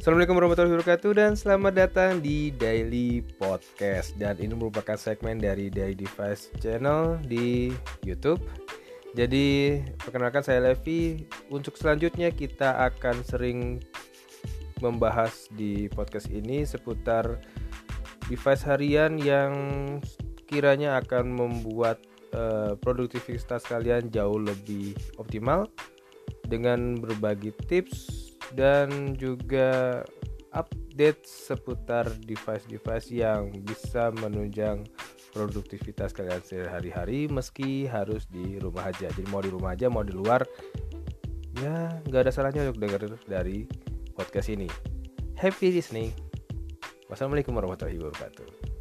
Assalamualaikum warahmatullahi wabarakatuh dan selamat datang di Daily Podcast. Dan ini merupakan segmen dari Daily Device Channel di Youtube. Jadi perkenalkan saya Levi. Untuk selanjutnya kita akan sering membahas di podcast ini seputar device harian yang kiranya akan membuat uh, produktivitas kalian jauh lebih optimal dengan berbagi tips dan juga update seputar device-device yang bisa menunjang produktivitas kalian sehari-hari meski harus di rumah aja. Jadi mau di rumah aja mau di luar ya nggak ada salahnya untuk dengar dari podcast ini. Happy listening. Wassalamualaikum warahmatullahi wabarakatuh